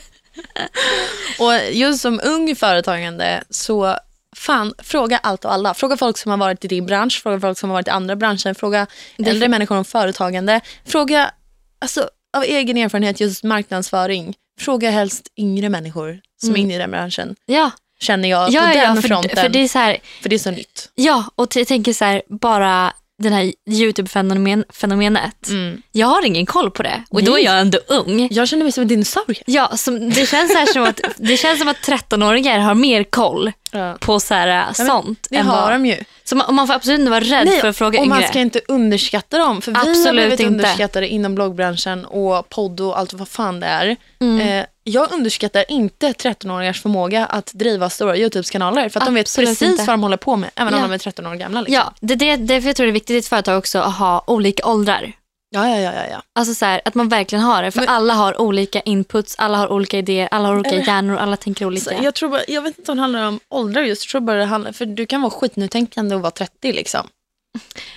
Och just som ung företagande så fan, fråga allt och alla. Fråga folk som har varit i din bransch, fråga folk som har varit i andra branscher, fråga Det- äldre människor om företagande. Fråga alltså, av egen erfarenhet just marknadsföring. Fråga helst yngre människor som är Mm. inne i den branschen. ja, Känner jag ja, på ja, den för, fronten. för det är så här, för det är så nytt. ja, och jag tänker så här, bara den här YouTube-fenomenet. Mm. Jag har ingen koll på det och då är Nej. jag ändå ung. Jag känner mig som en dinosaurie. Ja, som, det, känns så här som att, det känns som att 13-åringar har mer koll Ja. på så här, men sånt. Det än har vad, de ju. så man, man får absolut inte vara rädd för att fråga och yngre. man ska inte underskatta dem. För vi har Absolut blivit inte. underskattade inom bloggbranschen och podd och allt vad fan det är. Mm. Eh, jag underskattar inte 13-åringars förmåga att driva stora YouTube-kanaler för att de vet Absolut precis inte. vad de håller på med, även om Ja. de är 13 år gamla. Liksom. Ja, det, det, därför jag tror det är viktigt i ett företag också att ha olika åldrar. Ja, ja, ja, ja. Alltså så här, att man verkligen har det. För Men- alla har olika inputs, alla har olika idéer, alla har olika hjärnor, alla tänker olika. Så jag, tror bara, jag vet inte om det handlar om åldrar just, jag tror bara det handlar, för du kan vara skitnytänkande och vara 30 liksom.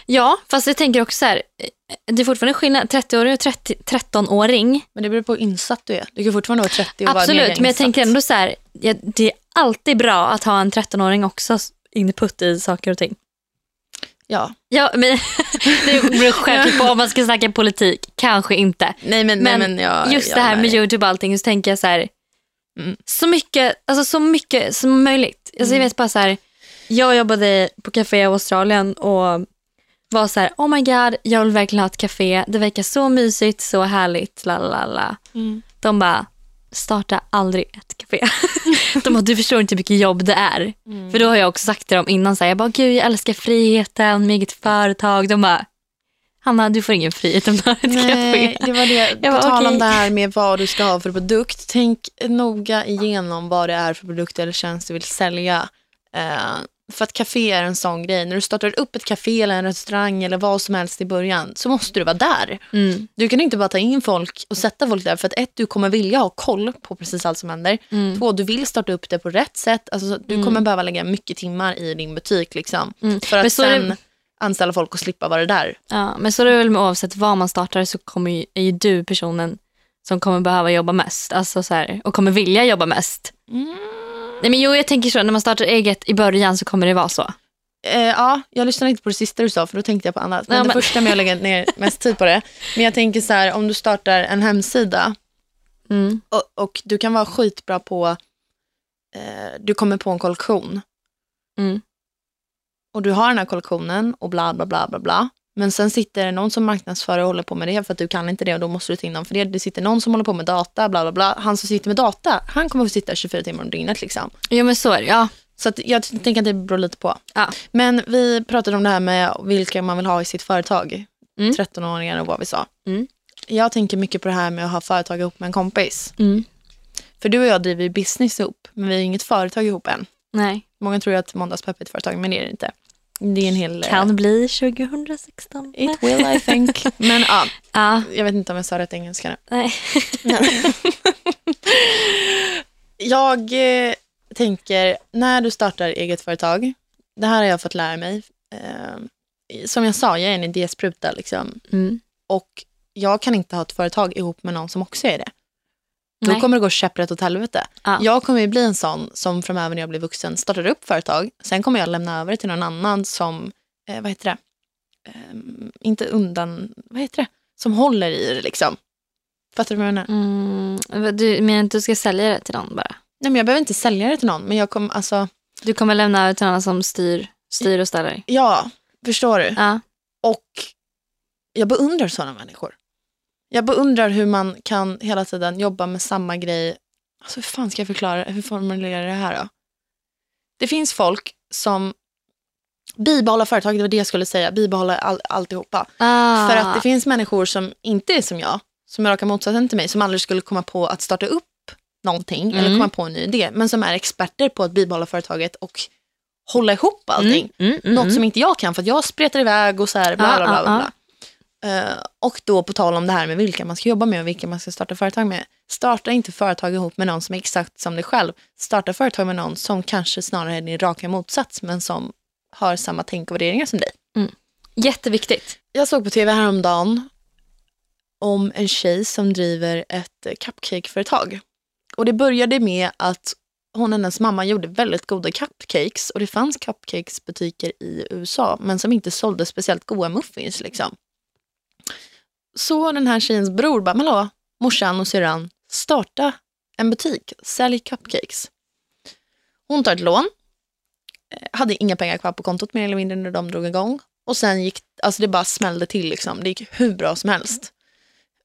Ja, fast jag tänker också så här, det är fortfarande skillnad, 30-åring och 30, 13-åring. Men det beror på hur insatt du är. Du kan fortfarande vara 30 och vara Absolut, mega men jag insatt. tänker ändå så här, ja, det är alltid bra att ha en 13-åring också input i saker och ting. Ja. Ja, men det beror självklart på om man ska snacka politik, kanske inte. Nej men, Men nej, men jag, Just jag det här med med. YouTube och allting så tänker jag så här, Mm. så, mycket, alltså så mycket som möjligt. Alltså Mm. jag vet bara så här, jag jobbade på café i Australien och var så här, oh my god, jag vill verkligen ha ett café. Det verkar så mysigt, så härligt, la la la. Mm. De bara, starta aldrig ett café. De bara, du förstår inte hur mycket jobb det är. Mm. För då har jag också sagt till dem innan, så här, jag bara, gud jag älskar friheten med eget företag. De bara, Hanna du får ingen frihet om du har ett Nej, café. det var det. På Jag bara, tal om okej. det här med vad du ska ha för produkt. Tänk noga igenom vad det är för produkt eller tjänst du vill sälja. Eh, för att café är en sån grej. När du startar upp ett café eller en restaurang eller vad som helst i början så måste du vara där. Mm. Du kan inte bara ta in folk och sätta folk där för att ett, du kommer vilja ha koll på precis allt som händer. Mm. Två, du vill starta upp det på rätt sätt. Alltså, så- du Mm. kommer behöva lägga mycket timmar i din butik liksom. Mm. För att är det- sen anställa folk och slippa vara där. Ja, men så är det väl med oavsett vad man startar så kommer ju, är ju du personen som kommer behöva jobba mest. Alltså så här, och kommer vilja jobba mest. Nej, men jo, jag tänker så, när man startar eget i början så kommer det vara så. Eh, ja, jag lyssnade inte på det sista du sa för då tänkte jag på annat. Men Ja, det men- första med att lägga ner mest tid på det. Men jag tänker så här, om du startar en hemsida Mm. och, och du kan vara skitbra på, eh, du kommer på en kollektion Mm. och du har den här kollektionen och bla bla bla bla bla. Men sen sitter det någon som marknadsför och håller på med det för att du kan inte det och då måste du ta in någon för det. Det sitter någon som håller på med data, bla bla bla. Han som sitter med data, han kommer få sitta 24 timmar om dygnet liksom. Jo, men så är det. Ja. Så jag tänker att det beror lite på. Ja. Men vi pratade om det här med vilka man vill ha i sitt företag. Mm. 13-åringar och vad vi sa. Mm. Jag tänker mycket på det här med att ha företag ihop med en kompis. Mm. För du och jag driver business ihop, men vi har inget företag ihop än. Nej, Många tror att Måndagspepp är ett företag, men det är det inte. Det är en hel... eh, kan bli 2016. It will I think. men ja, Ja, jag vet inte om jag sa rätt engelska nu. nej. Jag eh, tänker, när du startar eget företag, det här har jag fått lära mig. Eh, som jag sa, jag är en idéspruta liksom. Mm. Och jag kan inte ha ett företag ihop med någon som också är det. Då Nej. kommer det gå käpprätt åt helvete. Ja. Jag kommer ju bli en sån som framöver när jag blir vuxen startar upp företag. Sen kommer jag lämna över till någon annan som, eh, vad heter det? Ehm, inte undan, vad heter det? Som håller i det liksom. Fattar du vad jag menar? Mm. Du menar att du ska sälja det till någon bara? Nej men jag behöver inte sälja det till någon, men jag kommer, alltså, Du kommer lämna över till någon som styr, styr och ställer? ja, förstår du? Ja. Och jag beundrar sådana människor. Jag beundrar hur man kan hela tiden jobba med samma grej. Alltså hur fan ska jag förklara, hur formulerar jag det här då? Det finns folk som bibehåller företag, det var det jag skulle säga, bibehåller all, alltihopa. Ah. För att det finns människor som inte är som jag, som är raka motsatsen till mig, som aldrig skulle komma på att starta upp någonting eller Mm. komma på en ny idé, men som är experter på att bibehålla företaget och hålla ihop allting. Mm, mm, Något mm. som inte jag kan för att jag spretar iväg och så här bla Ja, bla bla. ja, bla, Eh, och då på tal om det här med vilka man ska jobba med och vilka man ska starta företag med. Starta inte företag ihop med någon som är exakt som dig själv. Starta företag med någon som kanske snarare är din raka motsats men som har samma tänk och värderingar som dig. Jätteviktigt. Jag såg på tv häromdagen om en tjej som driver ett cupcakeföretag. Och det började med att hon och hennes mamma gjorde väldigt goda cupcakes och det fanns cupcakesbutiker i USA men som inte sålde speciellt goda muffins liksom. Så den här tjejens bror bara, hallå, morsan och syrran, starta en butik, sälj cupcakes. Hon tar ett lån, eh, hade inga pengar kvar på kontot mer eller mindre när de drog igång. Och sen gick, alltså det bara smällde till liksom. Det gick hur bra som helst.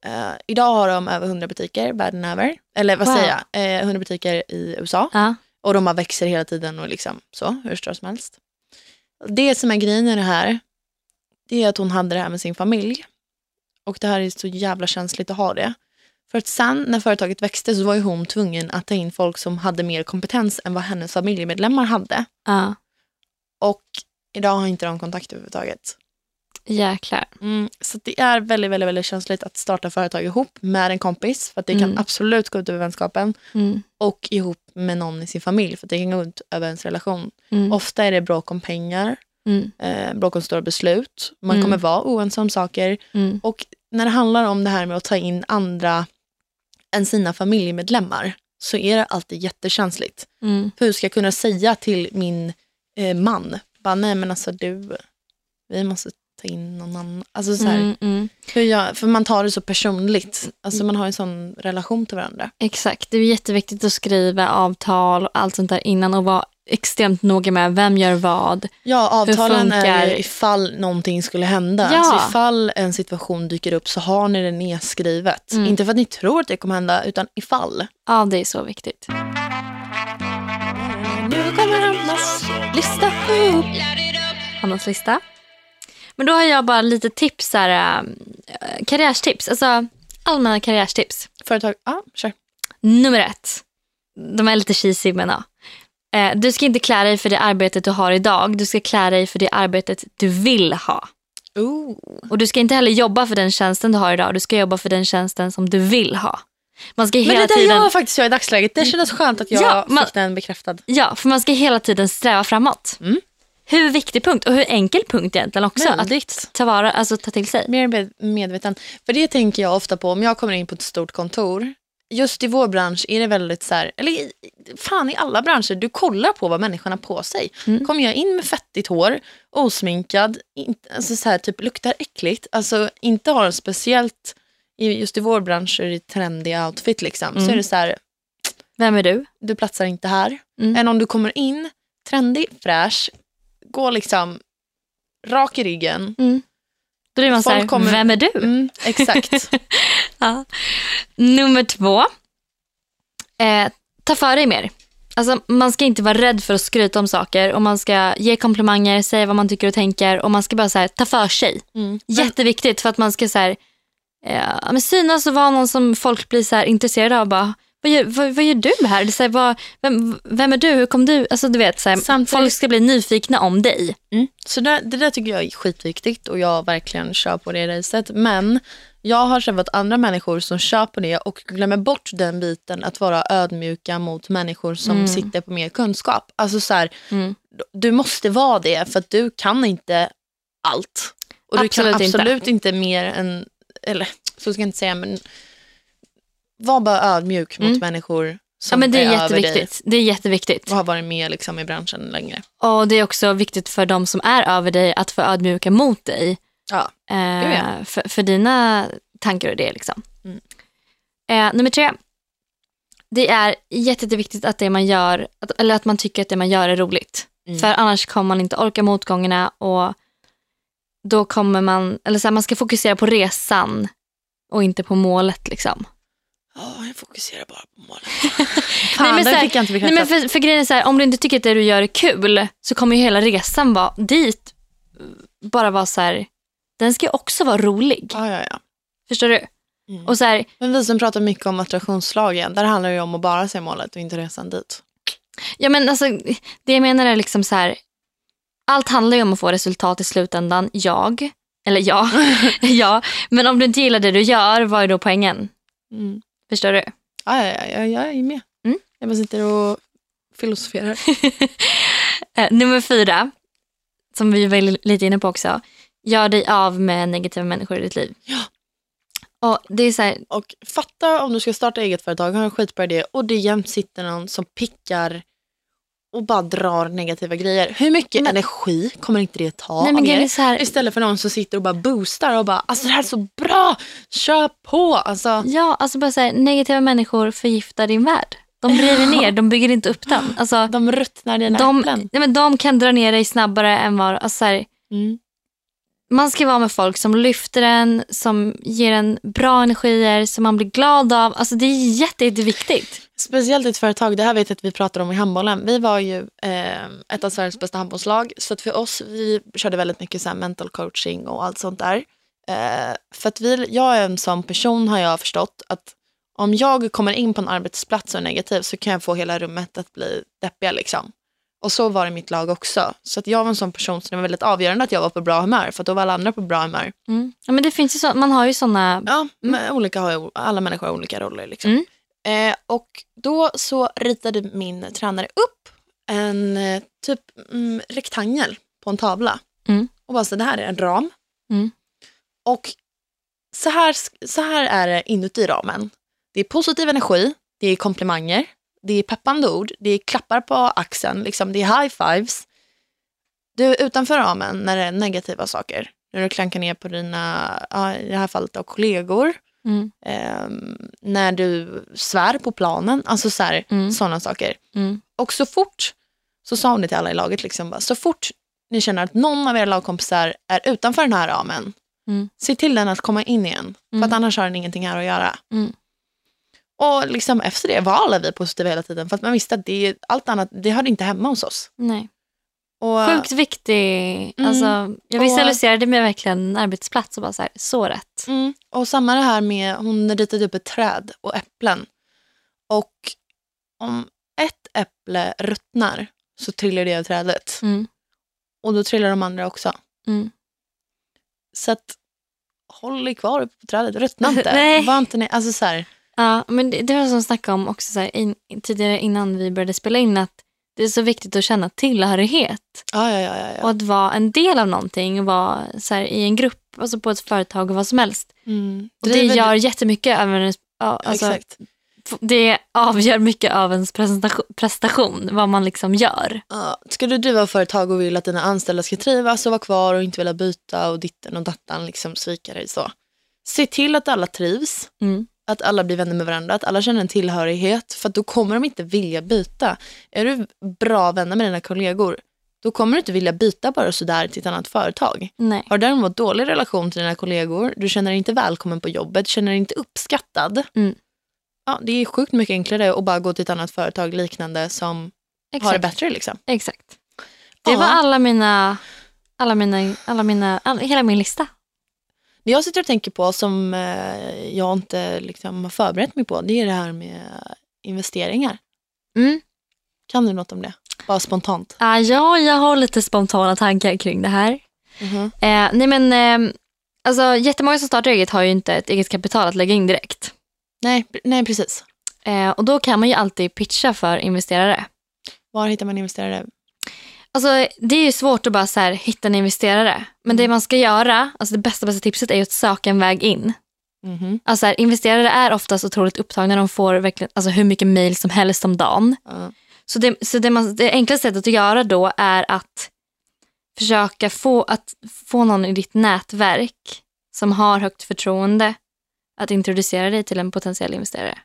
Eh, idag har de över 100 butiker världen över. Eller vad Wow. säger jag, eh, 100 butiker i USA. Ja. Och de bara växer hela tiden och liksom så, hur stora som helst. Det som är grejen i det här, det är att hon hade det här med sin familj. Och det här är så jävla känsligt att ha det. För att sen när företaget växte så var ju hon tvungen att ta in folk som hade mer kompetens än vad hennes familjemedlemmar hade. ja. Och idag har inte de kontakt överhuvudtaget. Jäklar. Mm, så det är väldigt, väldigt, väldigt känsligt att starta företag ihop med en kompis. För att det kan Mm. absolut gå ut över vänskapen. Mm. Och ihop med någon i sin familj. För att det kan gå ut över ens relation. Mm. Ofta är det bråk om pengar, Mm. eh, bråk om stora beslut. Man Mm. kommer vara oense om saker. Mm. Och när det handlar om det här med att ta in andra än sina familjemedlemmar så är det alltid jättekänsligt. Mm. För hur ska jag kunna säga till min eh, man, bara, nej men alltså du, vi måste ta in någon annan. Alltså så här, Mm. Mm. hur jag, för man tar det så personligt. Alltså man har en sån relation till varandra. Exakt, det är jätteviktigt att skriva avtal och allt sånt där innan och vara extremt noga med vem gör vad. Ja, avtalen är ifall någonting skulle hända. Ja. Alltså ifall en situation dyker upp så har ni det nedskrivet. Mm. Inte för att ni tror att det kommer hända, utan ifall. Ja, det är så viktigt. Nu kommer Hannas lista upp. Hannas lista. Men då har jag bara lite tips, så här, äh, karriärstips. Alltså allmänna karriärstips. Företag, ja, kör. Nummer ett. De är lite cheesy men ja. Eh, du ska inte klä dig för det arbetet du har idag. Du ska klä dig för det arbetet du vill ha. Ooh. Och du ska inte heller jobba för den tjänsten du har idag. Du ska jobba för den tjänsten som du vill ha. Man ska Men hela det där tiden... jag faktiskt gör i dagsläget, det kändes skönt att jag Ja, man- fick den bekräftad. Ja, för man ska hela tiden sträva framåt. Mm. Hur viktig punkt och hur enkel punkt egentligen också. Att Väldigt. ta, vara, alltså, ta till sig. Mer med- medveten. För det tänker jag ofta på om jag kommer in på ett stort kontor. Just i vår bransch är det väldigt så här, eller fan i alla branscher, du kollar på vad människan har på sig. Mm. Kommer jag in med fettigt hår, osminkad, inte, alltså så här, typ luktar äckligt, alltså inte har speciellt, just i vår bransch är det trendig outfit liksom, så Mm. är det så här, Vem är du? du platsar inte här. Mm. Än om du kommer in, trendig, fräsch, går liksom rak i ryggen. Då blir man så här, kommer- vem är du? Mm, exakt. Ja. Nummer två. Eh, ta för dig mer. Alltså, man ska inte vara rädd för att skryta om saker och man ska ge komplimanger, säga vad man tycker och tänker och man ska bara så här, ta för sig. Mm. Jätteviktigt för att man ska så här, eh, synas och vara någon som folk blir så intresserade av. Bara, vad, gör, vad, vad gör du här? Det är så här vad, vem, vem är du? Hur kom du? Alltså, du vet, så här, Samtidigt- folk ska bli nyfikna om dig. Mm. Så där, det där tycker jag är skitviktigt och jag verkligen kör på det racet. Men jag har träffat andra människor som kör på det och glömmer bort den biten att vara ödmjuka mot människor som Mm. sitter på mer kunskap. Alltså så här, Mm. du måste vara det för att du kan inte allt. Och du Absolut kan inte. absolut inte. mer än, eller så ska jag inte säga, men var bara ödmjuk mot Mm. människor Ja, som men det är, är över dig jätteviktigt. Det är jätteviktigt. och har varit med liksom, i branschen längre. Och det är också viktigt för de som är över dig att få ödmjuka mot dig. Ja. Eh, ja. för, för dina tankar och det. Liksom. Mm. Eh, nummer tre. Det är jätte- jätteviktigt att det man gör, att, eller att man tycker att det man gör är roligt. Mm. För annars kommer man inte orka motgångarna och då kommer man, eller så här, man ska fokusera på resan och inte på målet. Liksom. Ja, jag fokuserar bara på målet. Nej, Fan, men här- fick jag inte Nej, men för, för grejen är så här, om du inte tycker att det du gör är kul så kommer ju hela resan vara dit bara vara så här, den ska ju också vara rolig. Ja, ja, ja. Förstår du? Mm. Och så här, Men vi som pratar mycket om attraktionslagen, där handlar det om att bara se målet och inte resan dit. Ja men alltså det jag menar är liksom så här. Allt handlar ju om att få resultat i slutändan. Jag, eller ja, ja. Men om du inte gillar det du gör, vad är då poängen? Mm. Förstår du? Ja, ja, ja, jag är med. Mm. Jag bara sitter och filosoferar. Eh, Nummer fyra, som vi var lite inne på också. Gör dig av med negativa människor i ditt liv. Ja. Och det är så här, Och fatta om du ska starta eget företag, har en skitbra idé och det jämt sitter någon som pickar och bara drar negativa grejer. Hur mycket Men- energi kommer inte det ta nej men av er? här, Istället för någon som sitter och bara boostar och bara alltså det här är så bra, kör på. Alltså, ja alltså bara så här, negativa människor förgiftar din värld. De river ner, de bygger inte upp den. Alltså, de ruttnar dina de, äpplen. nej, men de kan dra ner dig snabbare än vad, alltså så här, Mm man ska vara med folk som lyfter en, som ger en bra energier, som man blir glad av. Alltså det är jätte, jätteviktigt. Speciellt i ett företag, det här vet jag att vi pratar om i handbollen. Vi var ju eh, ett av Sveriges bästa handbollslag. Så att för oss, vi körde väldigt mycket så här mental coaching och allt sånt där. Eh, för att vi, jag är en sån person har jag förstått att om jag kommer in på en arbetsplats och är negativ så kan jag få hela rummet att bli deppiga liksom. Och så var det mitt lag också. Så att jag var en sån person som det var väldigt avgörande att jag var på bra humör. För att då var alla andra på bra humör. Mm. Ja, men det finns ju så, man har ju såna, Ja, men olika har, alla människor har olika roller. Liksom. Mm. Eh, och då så ritade min tränare upp en eh, typ mm, rektangel på en tavla. Mm. Och bara så det här är en ram. Mm. Och så här, så här är det inuti ramen. Det är positiv energi, det är komplimanger, det är peppande ord, det är klappar på axeln, liksom, det är high fives. Du, utanför ramen, när det är negativa saker, när du klankar ner på dina, i det här fallet då, kollegor, mm, Ehm, när du svär på planen, alltså så här, Mm. sådana saker. mm, Och så fort, så sa hon det till alla i laget, liksom, bara, så fort ni känner att någon av era lagkompisar är utanför den här ramen, Mm. se till den att komma in igen. För Mm. att annars har den ingenting här att göra. Och liksom efter det var alla vi positiva hela tiden, för att man visste att det, allt annat, det hörde inte hemma hos oss. nej. Och, Sjukt viktig, Mm. alltså, jag Och- visualiserade mig verkligen en arbetsplats och bara så här, så rätt. Mm. Och samma det här med, hon ritade upp ett träd och äpplen. Och om ett äpple ruttnar så trillar det av trädet. Mm. Och då trillar de andra också. Mm. Så att håll er kvar uppe på trädet, ruttna inte. Nej. Var inte alltså så här, Ja, men det, det var som snackade om också så här, in, tidigare innan vi började spela in att det är så viktigt att känna tillhörighet ja, ja, ja, ja, och att vara en del av någonting och vara så här, i en grupp, alltså på ett företag och vad som helst. Mm. Och det Driver- gör jättemycket över ens, ja, alltså, Exakt. det avgör mycket av ens prestation, vad man liksom gör. Ja. Ska du driva företag och vill att dina anställda ska trivas och vara kvar och inte vilja byta och ditten och dattan liksom svika dig så. Se till att alla trivs. Mm. Att alla blir vänner med varandra, att alla känner en tillhörighet. För då kommer de inte vilja byta. Är du bra vänner med dina kollegor, då kommer du inte vilja byta bara sådär till ett annat företag. Nej. Har du däremot dålig relation till dina kollegor, du känner dig inte välkommen på jobbet, känner dig inte uppskattad. Mm. Ja, det är sjukt mycket enklare att bara gå till ett annat företag liknande som har det Exakt. bättre. Liksom. Exakt. Det Ja. var alla mina, alla mina, alla mina, all, hela min lista. Det jag sitter och tänker på som eh, jag inte liksom, har förberett mig på, det är det här med investeringar. Mm. Kan du något om det? Bara spontant. Ah, ja, jag har lite spontana tankar kring det här. Mhm. Eh, nej men, eh, alltså, jättemånga som startar eget har ju inte ett eget kapital att lägga in direkt. Nej, nej, precis. Eh, och då kan man ju alltid pitcha för investerare. Var hittar man investerare? Alltså, det är ju svårt att bara så här, hitta en investerare. Men det man ska göra, alltså det bästa, bästa tipset är ju att söka en väg in. Mhm. Alltså, så här, investerare är oftast otroligt upptagna. De får verkligen, alltså, hur mycket mail som helst om dagen. Ja. Så, det, så det, man, det enklaste sättet att göra då är att försöka få, att få någon i ditt nätverk som har högt förtroende att introducera dig till en potentiell investerare.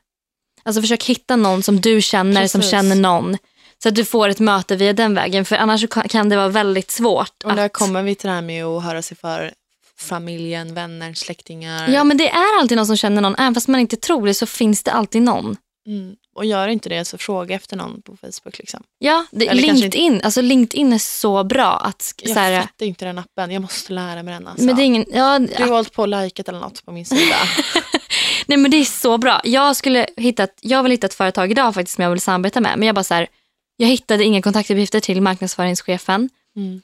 Alltså försök hitta någon som du känner som Precis. känner någon. Så att du får ett möte via den vägen. För annars kan- det vara väldigt svårt. Och där att, kommer vi till det här med att höra sig för familjen, vänner, släktingar. Ja men det är alltid någon som känner någon. Även fast man inte tror det så finns det alltid någon. Mm. Och gör inte det så fråga efter någon på Facebook. Liksom. Ja, det, LinkedIn, alltså LinkedIn är så bra att Jag så här, fattar inte den appen, jag måste lära mig den. Alltså. men det är ingen, ja, Du har hållit på och likat eller något på min sida. Nej men det är så bra. Jag, skulle hitta jag vill hitta ett företag idag faktiskt som jag vill samarbeta med. Men jag bara så här, jag hittade inga kontaktuppgifter till marknadsföringschefen. Mm.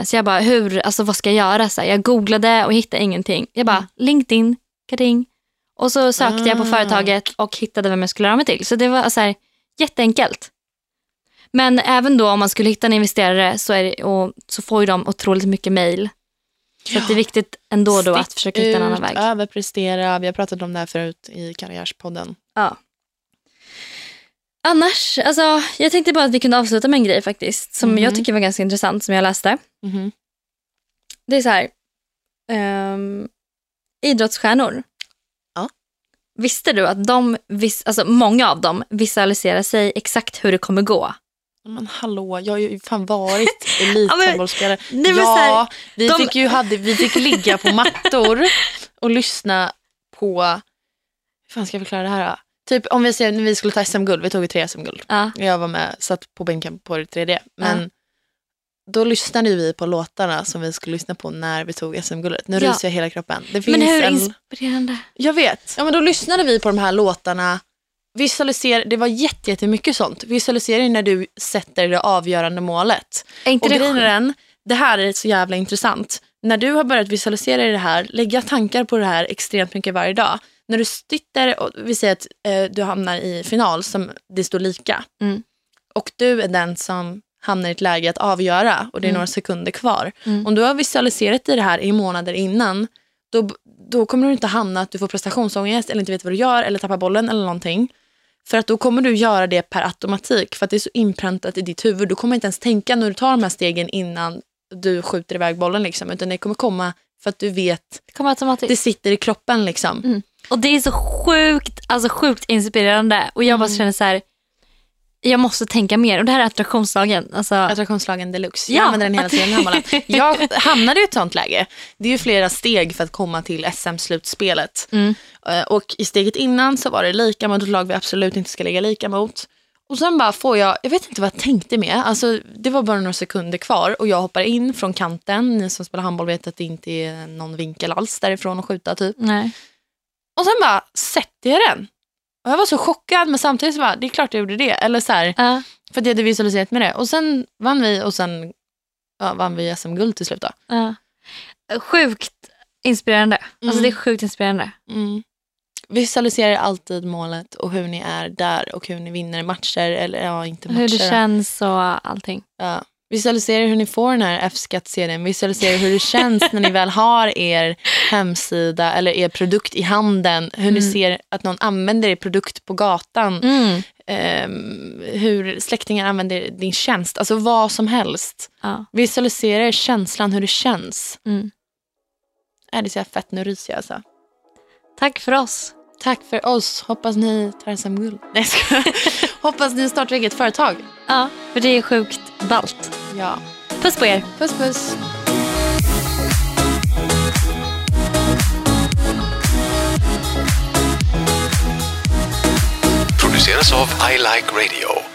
Eh, så jag bara, hur, alltså vad ska jag göra? Så här, jag googlade och hittade ingenting. Jag bara, Mm. LinkedIn, kating. Och så sökte jag på Ah. företaget och hittade vem jag skulle höra mig till. Så det var så här, jätteenkelt. Men även då om man skulle hitta en investerare så, är det, och, så får ju de otroligt mycket mail. Så att det är viktigt ändå då att försöka hitta en annan ut, väg. Överprestera. Vi har pratat om det här förut i Karriärspodden. Ja. Annars, alltså, jag tänkte bara att vi kunde avsluta med en grej faktiskt. Som Mhm. jag tycker var ganska intressant, som jag läste. Mhm. Det är så här. ehm, idrottsstjärnor. Ja. Visste du att de, vis, alltså många av dem visualiserar sig exakt hur det kommer gå? Men hallå, jag har ju fan varit elithandbollsspelare. ja, här, vi, de- fick ju, hade, vi fick ligga på mattor och lyssna på... Hur fan ska jag förklara det här? Typ om vi säger när vi skulle ta SM-guld, vi tog ju tre SM-guld. Ja. Jag var med, satt på bänken på det tredje. Men då lyssnade vi på låtarna som vi skulle lyssna på när vi tog SM-guldet. Nu Ja. ryser jag hela kroppen. Det finns Men hur en... inspirerande? Jag vet. Ja, men då lyssnade vi på de här låtarna. Visualiser, det var jätte- jättemycket sånt. Visualisering när du sätter det avgörande målet. Är inte Och grejen är den, det här är så jävla intressant. När du har börjat visualisera det här, lägga tankar på det här extremt mycket varje dag. När du sitter och vi säger att eh, du hamnar i final som det står lika. Mm. Och du är den som hamnar i ett läge att avgöra och det är Mm. några sekunder kvar. Mm. Om du har visualiserat i det här i månader innan, då, då kommer du inte hamna att du får prestationsångest eller inte vet vad du gör eller tappar bollen eller någonting. För att då kommer du göra det per automatik för att det är så inpräntat i ditt huvud. Du kommer inte ens tänka när du tar de här stegen innan du skjuter iväg bollen liksom, utan det kommer komma för att du vet, Det kommer automatiskt. det sitter i kroppen liksom. Mm. Och det är så sjukt, alltså sjukt inspirerande. Och jag bara Mm. känner så här, jag måste tänka mer. Och det här är attraktionslagen. Alltså, Attraktionslagen deluxe. Ja, Jag använder den hela tiden. Jag hamnade i ett sånt läge. Det är ju flera steg för att komma till SM-slutspelet. Mm. Eh, Och i steget innan så var det lika mot ett lag vi absolut inte ska ligga lika mot. Och sen bara får jag, jag vet inte vad jag tänkte med. Alltså, det var bara några sekunder kvar och jag hoppar in från kanten. Ni som spelar handboll vet att det inte är någon vinkel alls därifrån att skjuta typ. nej. Och sen bara sätter jag den. Och jag var så chockad men samtidigt så bara, det är klart jag gjorde det. Eller så här, Ja. för att jag hade visualiserat med det. Och sen vann vi och sen ja, vann vi SM-guld till slut. Då. Ja. Sjukt inspirerande. Alltså Mm. det är sjukt inspirerande. Mm. Visualisera alltid målet och hur ni är där och hur ni vinner matcher. Eller ja, inte matcher. Hur det känns och allting. Ja. Visualisera hur ni får den här F-skattsedeln. Visualisera hur det känns när ni väl har er hemsida eller er produkt i handen. Hur ni Mm. ser att någon använder er produkt på gatan. Mm. Ehm, hur släktingar använder din tjänst. Alltså vad som helst. Ja. Visualisera känslan, hur det känns. Mm. Är det så fett, nu ryser jag alltså. Tack för oss. Tack för oss. Hoppas ni tar SM-guld. Nej, jag skojar. Hoppas ni startar eget företag. Ja, för det är sjukt ballt. Ja. Puss på er. Puss puss. produceras av I Like Radio.